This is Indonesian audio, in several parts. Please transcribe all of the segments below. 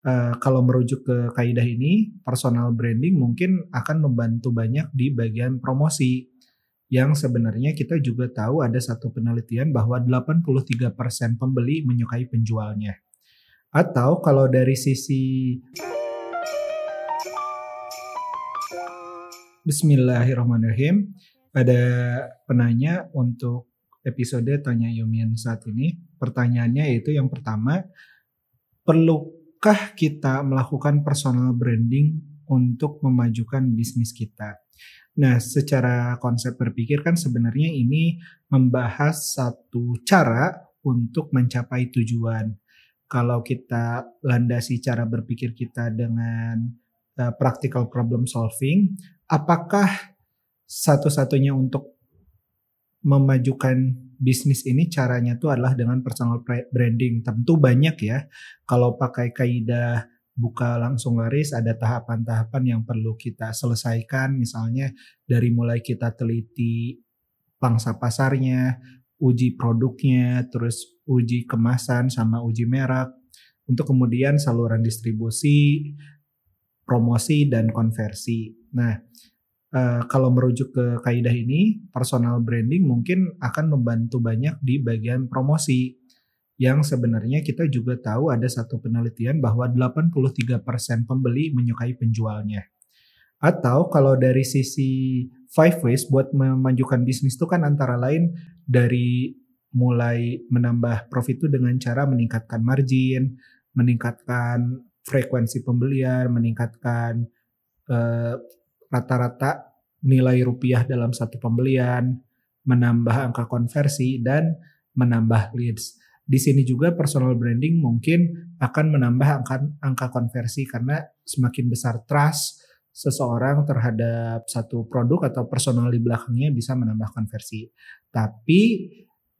Uh, kalau merujuk ke kaidah ini, personal branding mungkin akan membantu banyak di bagian promosi. Yang sebenarnya kita juga tahu ada satu penelitian bahwa 83% pembeli menyukai penjualnya. Atau kalau dari sisi Bismillahirrahmanirrahim. Ada penanya untuk episode Tanya Yumian saat ini. Pertanyaannya yaitu yang pertama, perlu perlukah kita melakukan personal branding untuk memajukan bisnis kita? Nah, secara konsep berpikir kan sebenarnya ini membahas satu cara untuk mencapai tujuan. Kalau kita landasi cara berpikir kita dengan uh, practical problem solving, apakah satu-satunya untuk memajukan bisnis ini caranya tuh adalah dengan personal branding. Tentu banyak ya. Kalau pakai kaidah buka langsung laris ada tahapan-tahapan yang perlu kita selesaikan misalnya dari mulai kita teliti pangsa pasarnya, uji produknya, terus uji kemasan sama uji merek untuk kemudian saluran distribusi, promosi dan konversi. Nah, uh, kalau merujuk ke kaidah ini, personal branding mungkin akan membantu banyak di bagian promosi. Yang sebenarnya kita juga tahu ada satu penelitian bahwa 83% pembeli menyukai penjualnya. Atau kalau dari sisi five ways buat memajukan bisnis itu kan antara lain dari mulai menambah profit itu dengan cara meningkatkan margin, meningkatkan frekuensi pembelian, meningkatkan uh, rata-rata nilai rupiah dalam satu pembelian, menambah angka konversi dan menambah leads. Di sini juga personal branding mungkin akan menambah angka angka konversi karena semakin besar trust seseorang terhadap satu produk atau personal di belakangnya bisa menambah konversi. Tapi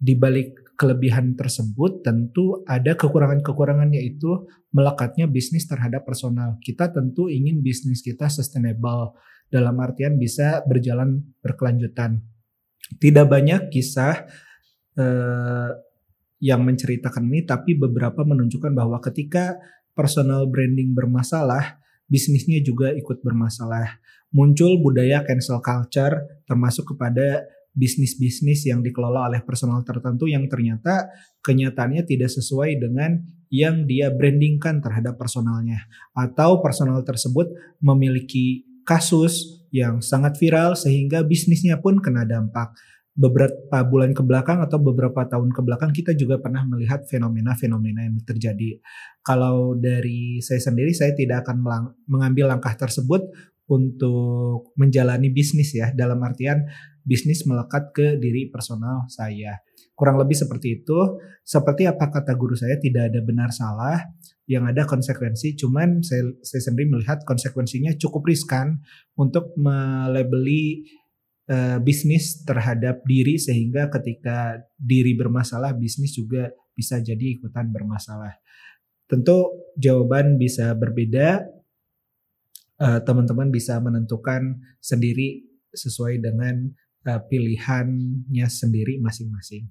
di balik kelebihan tersebut tentu ada kekurangan-kekurangan yaitu melekatnya bisnis terhadap personal. Kita tentu ingin bisnis kita sustainable dalam artian bisa berjalan berkelanjutan. Tidak banyak kisah eh, yang menceritakan ini tapi beberapa menunjukkan bahwa ketika personal branding bermasalah, bisnisnya juga ikut bermasalah. Muncul budaya cancel culture termasuk kepada bisnis-bisnis yang dikelola oleh personal tertentu yang ternyata kenyataannya tidak sesuai dengan yang dia brandingkan terhadap personalnya atau personal tersebut memiliki kasus yang sangat viral sehingga bisnisnya pun kena dampak. Beberapa bulan ke belakang atau beberapa tahun ke belakang kita juga pernah melihat fenomena-fenomena yang terjadi. Kalau dari saya sendiri saya tidak akan mengambil langkah tersebut untuk menjalani bisnis ya dalam artian bisnis melekat ke diri personal saya. Kurang lebih seperti itu. Seperti apa kata guru saya tidak ada benar salah, yang ada konsekuensi. Cuman saya, saya sendiri melihat konsekuensinya cukup riskan untuk melebeli uh, bisnis terhadap diri sehingga ketika diri bermasalah bisnis juga bisa jadi ikutan bermasalah. Tentu jawaban bisa berbeda Eh, teman-teman bisa menentukan sendiri sesuai dengan uh, pilihannya sendiri masing-masing.